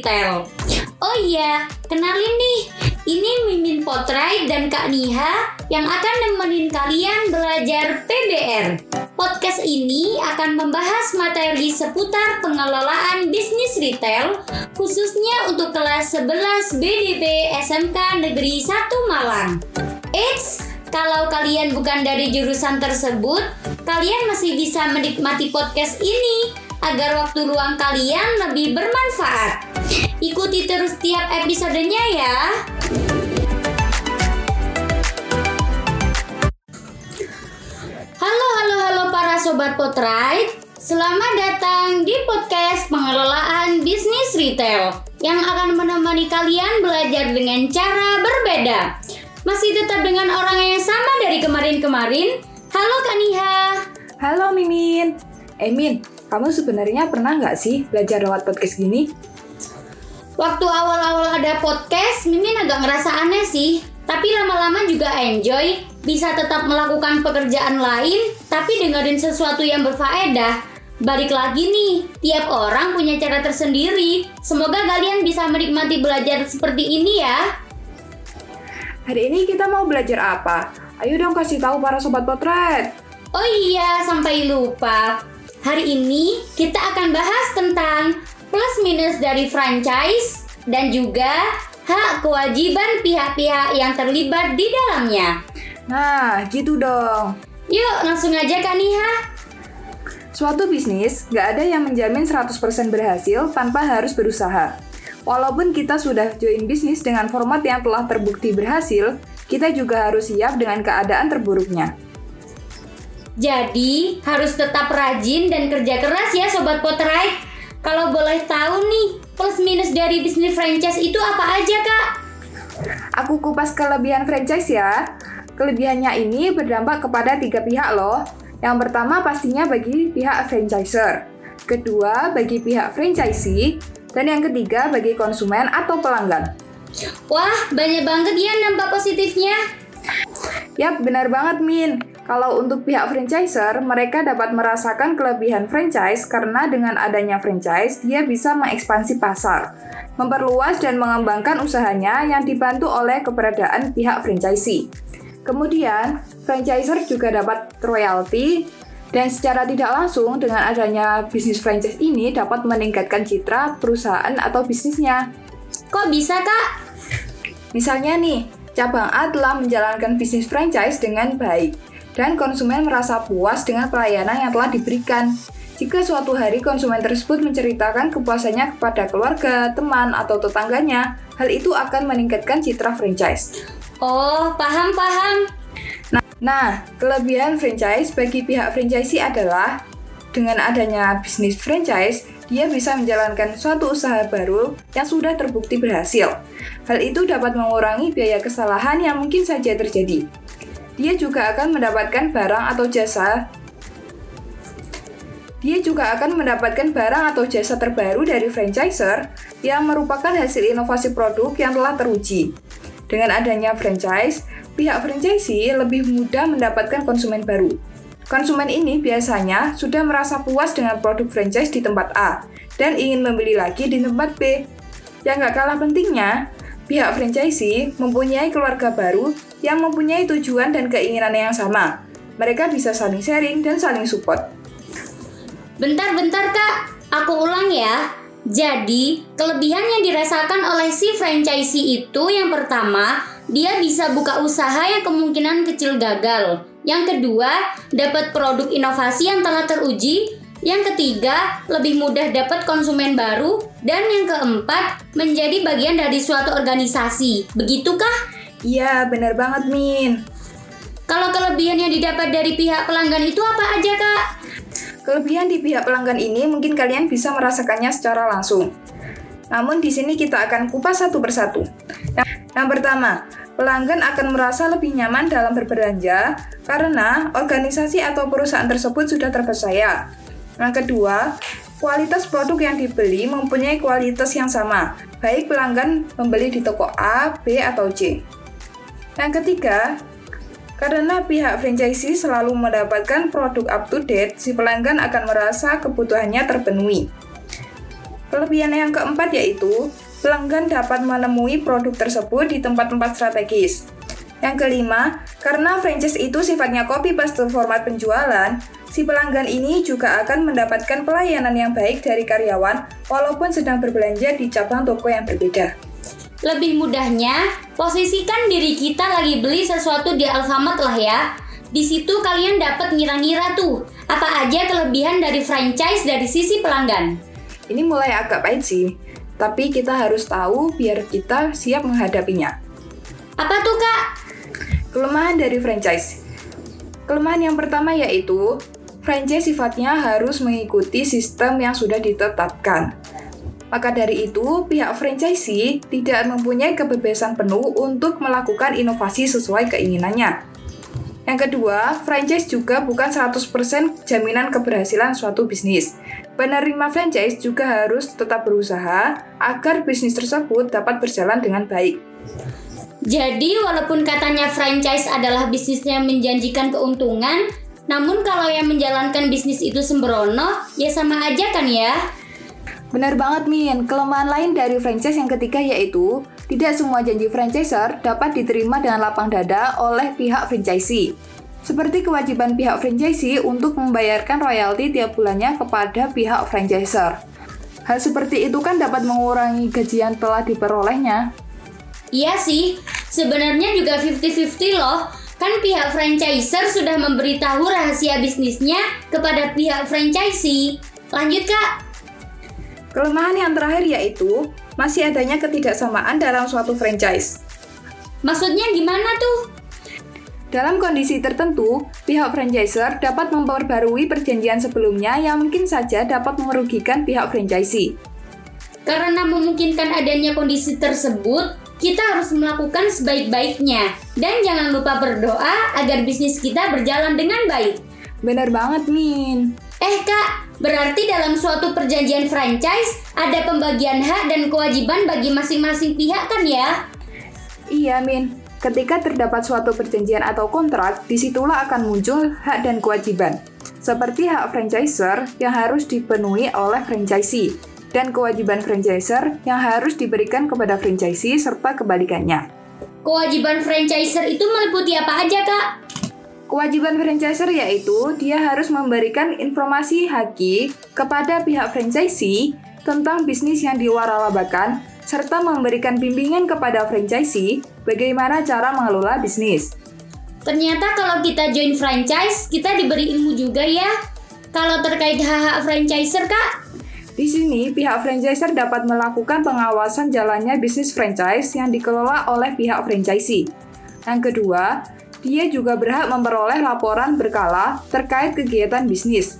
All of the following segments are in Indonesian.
Retail. Oh iya, kenalin nih, ini Mimin Potrai dan Kak Niha yang akan nemenin kalian belajar PBR. Podcast ini akan membahas materi seputar pengelolaan bisnis retail, khususnya untuk kelas 11 BDP SMK Negeri 1 Malang. Eits, kalau kalian bukan dari jurusan tersebut, kalian masih bisa menikmati podcast ini agar waktu luang kalian lebih bermanfaat. Ikuti terus tiap episodenya ya. Halo halo halo para sobat Potrait. Selamat datang di podcast pengelolaan bisnis retail yang akan menemani kalian belajar dengan cara berbeda. Masih tetap dengan orang yang sama dari kemarin-kemarin. Halo Kak Niha. Halo Mimin. Eh Min, kamu sebenarnya pernah nggak sih belajar lewat podcast gini? Waktu awal-awal ada podcast, Mimin agak ngerasa aneh sih. Tapi lama-lama juga enjoy, bisa tetap melakukan pekerjaan lain, tapi dengerin sesuatu yang berfaedah. Balik lagi nih, tiap orang punya cara tersendiri. Semoga kalian bisa menikmati belajar seperti ini ya. Hari ini kita mau belajar apa? Ayo dong kasih tahu para sobat potret. Oh iya, sampai lupa. Hari ini kita akan bahas tentang plus minus dari franchise dan juga hak kewajiban pihak-pihak yang terlibat di dalamnya. Nah, gitu dong. Yuk, langsung aja Kak Niha. Suatu bisnis nggak ada yang menjamin 100% berhasil tanpa harus berusaha. Walaupun kita sudah join bisnis dengan format yang telah terbukti berhasil, kita juga harus siap dengan keadaan terburuknya. Jadi, harus tetap rajin dan kerja keras ya Sobat Potrai. Kalau boleh tahu nih, plus minus dari bisnis franchise itu apa aja Kak? Aku kupas kelebihan franchise ya. Kelebihannya ini berdampak kepada tiga pihak loh. Yang pertama pastinya bagi pihak franchiser. Kedua, bagi pihak franchisee. Dan yang ketiga, bagi konsumen atau pelanggan. Wah, banyak banget ya nampak positifnya. Yap, benar banget Min. Kalau untuk pihak franchiser, mereka dapat merasakan kelebihan franchise karena dengan adanya franchise, dia bisa mengekspansi pasar, memperluas dan mengembangkan usahanya yang dibantu oleh keberadaan pihak franchisee. Kemudian, franchiser juga dapat royalti dan secara tidak langsung dengan adanya bisnis franchise ini dapat meningkatkan citra perusahaan atau bisnisnya. Kok bisa, Kak? Misalnya nih, cabang A telah menjalankan bisnis franchise dengan baik dan konsumen merasa puas dengan pelayanan yang telah diberikan. Jika suatu hari konsumen tersebut menceritakan kepuasannya kepada keluarga, teman, atau tetangganya, hal itu akan meningkatkan citra franchise. Oh, paham-paham. Nah, nah, kelebihan franchise bagi pihak franchisee adalah dengan adanya bisnis franchise, dia bisa menjalankan suatu usaha baru yang sudah terbukti berhasil. Hal itu dapat mengurangi biaya kesalahan yang mungkin saja terjadi. Dia juga akan mendapatkan barang atau jasa dia juga akan mendapatkan barang atau jasa terbaru dari franchiser yang merupakan hasil inovasi produk yang telah teruji. Dengan adanya franchise, pihak franchisee lebih mudah mendapatkan konsumen baru. Konsumen ini biasanya sudah merasa puas dengan produk franchise di tempat A dan ingin membeli lagi di tempat B. Yang gak kalah pentingnya, pihak franchisee mempunyai keluarga baru yang mempunyai tujuan dan keinginan yang sama. Mereka bisa saling sharing dan saling support. Bentar-bentar kak, aku ulang ya. Jadi, kelebihan yang dirasakan oleh si franchisee itu yang pertama, dia bisa buka usaha yang kemungkinan kecil gagal. Yang kedua, dapat produk inovasi yang telah teruji. Yang ketiga, lebih mudah dapat konsumen baru. Dan yang keempat, menjadi bagian dari suatu organisasi. Begitukah? Iya, benar banget, Min. Kalau kelebihan yang didapat dari pihak pelanggan itu apa aja, Kak? Kelebihan di pihak pelanggan ini mungkin kalian bisa merasakannya secara langsung. Namun di sini kita akan kupas satu persatu. Yang, yang pertama, pelanggan akan merasa lebih nyaman dalam berbelanja karena organisasi atau perusahaan tersebut sudah terpercaya. Yang kedua, kualitas produk yang dibeli mempunyai kualitas yang sama, baik pelanggan membeli di toko A, B, atau C. Yang ketiga, karena pihak franchisee selalu mendapatkan produk up to date, si pelanggan akan merasa kebutuhannya terpenuhi. Kelebihan yang keempat yaitu pelanggan dapat menemui produk tersebut di tempat-tempat strategis. Yang kelima, karena franchise itu sifatnya copy paste format penjualan, si pelanggan ini juga akan mendapatkan pelayanan yang baik dari karyawan walaupun sedang berbelanja di cabang toko yang berbeda. Lebih mudahnya, posisikan diri kita lagi beli sesuatu di Alfamart lah ya. Di situ kalian dapat ngira-ngira tuh, apa aja kelebihan dari franchise dari sisi pelanggan. Ini mulai agak pahit sih, tapi kita harus tahu biar kita siap menghadapinya. Apa tuh kak? Kelemahan dari franchise. Kelemahan yang pertama yaitu franchise sifatnya harus mengikuti sistem yang sudah ditetapkan. Maka dari itu, pihak franchisee tidak mempunyai kebebasan penuh untuk melakukan inovasi sesuai keinginannya. Yang kedua, franchise juga bukan 100% jaminan keberhasilan suatu bisnis. Penerima franchise juga harus tetap berusaha agar bisnis tersebut dapat berjalan dengan baik. Jadi, walaupun katanya franchise adalah bisnisnya menjanjikan keuntungan, namun kalau yang menjalankan bisnis itu sembrono, ya sama aja kan ya? Benar banget, Min. Kelemahan lain dari franchise yang ketiga yaitu tidak semua janji franchiser dapat diterima dengan lapang dada oleh pihak franchisee. Seperti kewajiban pihak franchisee untuk membayarkan royalti tiap bulannya kepada pihak franchiser. Hal seperti itu kan dapat mengurangi gaji yang telah diperolehnya. Iya sih, sebenarnya juga 50-50 loh. Kan pihak franchiser sudah memberitahu rahasia bisnisnya kepada pihak franchisee. Lanjut, Kak. Kelemahan yang terakhir yaitu masih adanya ketidaksamaan dalam suatu franchise. Maksudnya gimana tuh? Dalam kondisi tertentu, pihak franchisor dapat memperbarui perjanjian sebelumnya yang mungkin saja dapat merugikan pihak franchisee. Karena memungkinkan adanya kondisi tersebut, kita harus melakukan sebaik-baiknya. Dan jangan lupa berdoa agar bisnis kita berjalan dengan baik. Benar banget, Min. Eh kak, berarti dalam suatu perjanjian franchise ada pembagian hak dan kewajiban bagi masing-masing pihak kan ya? Iya, Min. Ketika terdapat suatu perjanjian atau kontrak, di situlah akan muncul hak dan kewajiban. Seperti hak franchisor yang harus dipenuhi oleh franchisee, dan kewajiban franchisor yang harus diberikan kepada franchisee serta kebalikannya. Kewajiban franchisor itu meliputi apa aja, Kak? Kewajiban franchisor yaitu dia harus memberikan informasi haki kepada pihak franchisee tentang bisnis yang diwaralabakan serta memberikan bimbingan kepada franchisee bagaimana cara mengelola bisnis. Ternyata kalau kita join franchise, kita diberi ilmu juga ya. Kalau terkait hak-hak franchiser, Kak? Di sini, pihak franchiser dapat melakukan pengawasan jalannya bisnis franchise yang dikelola oleh pihak franchisee. Yang kedua, dia juga berhak memperoleh laporan berkala terkait kegiatan bisnis.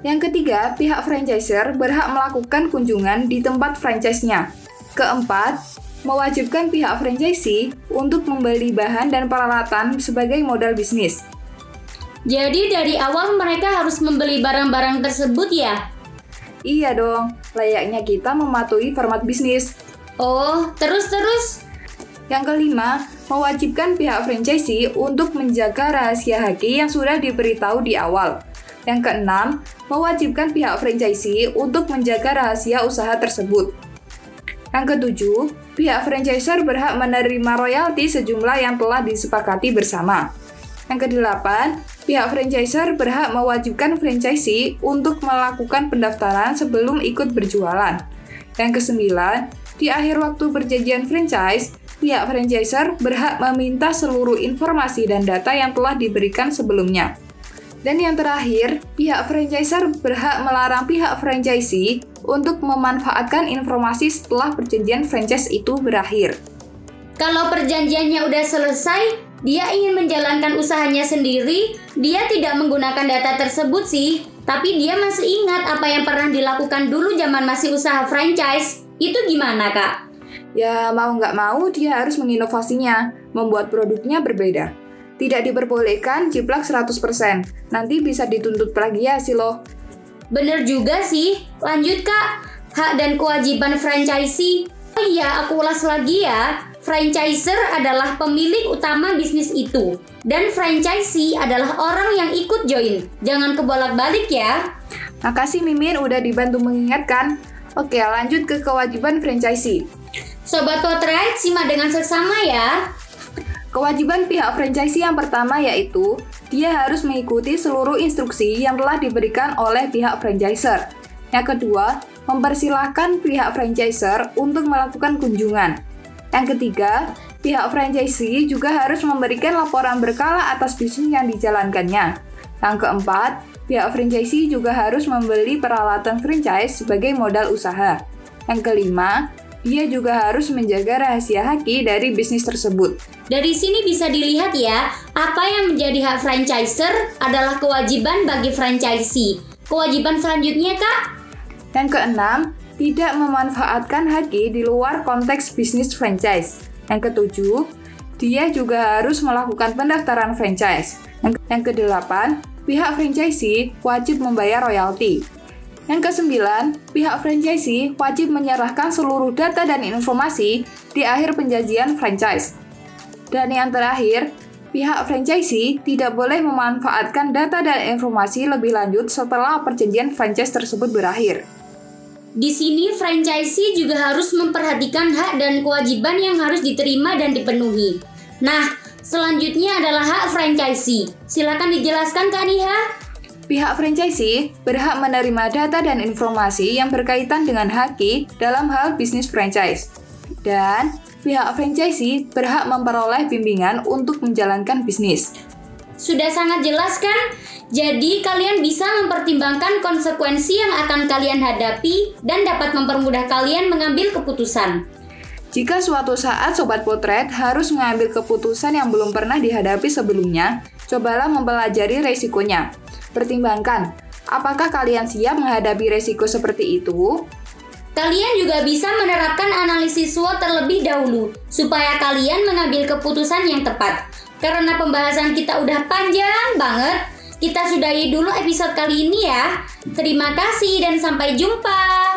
Yang ketiga, pihak franchiser berhak melakukan kunjungan di tempat franchise-nya Keempat, mewajibkan pihak franchisee untuk membeli bahan dan peralatan sebagai modal bisnis. Jadi dari awal mereka harus membeli barang-barang tersebut ya? Iya dong, layaknya kita mematuhi format bisnis. Oh, terus-terus? Yang kelima, mewajibkan pihak franchisee untuk menjaga rahasia haki yang sudah diberitahu di awal. Yang keenam, mewajibkan pihak franchisee untuk menjaga rahasia usaha tersebut. Yang ketujuh, pihak franchisor berhak menerima royalti sejumlah yang telah disepakati bersama. Yang kedelapan, pihak franchisor berhak mewajibkan franchisee untuk melakukan pendaftaran sebelum ikut berjualan. Yang kesembilan, di akhir waktu perjanjian franchise, pihak franchisor berhak meminta seluruh informasi dan data yang telah diberikan sebelumnya. Dan yang terakhir, pihak franchisor berhak melarang pihak franchisee untuk memanfaatkan informasi setelah perjanjian franchise itu berakhir. Kalau perjanjiannya udah selesai, dia ingin menjalankan usahanya sendiri, dia tidak menggunakan data tersebut sih, tapi dia masih ingat apa yang pernah dilakukan dulu zaman masih usaha franchise. Itu gimana, Kak? Ya, mau nggak mau dia harus menginovasinya, membuat produknya berbeda. Tidak diperbolehkan jiplak 100%, nanti bisa dituntut plagiasi loh. Bener juga sih, lanjut kak, hak dan kewajiban franchisee. Oh iya, aku ulas lagi ya. Franchiser adalah pemilik utama bisnis itu, dan franchisee adalah orang yang ikut join. Jangan kebolak-balik ya. Makasih Mimin udah dibantu mengingatkan. Oke, lanjut ke kewajiban franchisee. Sobat Potret, simak dengan seksama ya. Kewajiban pihak franchisee yang pertama yaitu dia harus mengikuti seluruh instruksi yang telah diberikan oleh pihak franchisor. Yang kedua, mempersilahkan pihak franchisor untuk melakukan kunjungan. Yang ketiga, pihak franchisee juga harus memberikan laporan berkala atas bisnis yang dijalankannya. Yang keempat, pihak franchisee juga harus membeli peralatan franchise sebagai modal usaha. Yang kelima, dia juga harus menjaga rahasia haki dari bisnis tersebut. Dari sini bisa dilihat ya, apa yang menjadi hak franchisor adalah kewajiban bagi franchisee. Kewajiban selanjutnya, Kak? Yang keenam, tidak memanfaatkan haki di luar konteks bisnis franchise. Yang ketujuh, dia juga harus melakukan pendaftaran franchise. Yang, kedelapan, pihak franchisee wajib membayar royalti. Yang kesembilan, pihak franchisee wajib menyerahkan seluruh data dan informasi di akhir penjanjian franchise. Dan yang terakhir, pihak franchisee tidak boleh memanfaatkan data dan informasi lebih lanjut setelah perjanjian franchise tersebut berakhir. Di sini franchisee juga harus memperhatikan hak dan kewajiban yang harus diterima dan dipenuhi. Nah, selanjutnya adalah hak franchisee. Silakan dijelaskan Kak Niha. Pihak franchisee berhak menerima data dan informasi yang berkaitan dengan haki dalam hal bisnis franchise. Dan pihak franchisee berhak memperoleh bimbingan untuk menjalankan bisnis. Sudah sangat jelas kan? Jadi kalian bisa mempertimbangkan konsekuensi yang akan kalian hadapi dan dapat mempermudah kalian mengambil keputusan. Jika suatu saat sobat potret harus mengambil keputusan yang belum pernah dihadapi sebelumnya, cobalah mempelajari resikonya. Pertimbangkan, apakah kalian siap menghadapi resiko seperti itu? Kalian juga bisa menerapkan analisis SWOT terlebih dahulu supaya kalian mengambil keputusan yang tepat. Karena pembahasan kita udah panjang banget, kita sudahi dulu episode kali ini ya. Terima kasih dan sampai jumpa.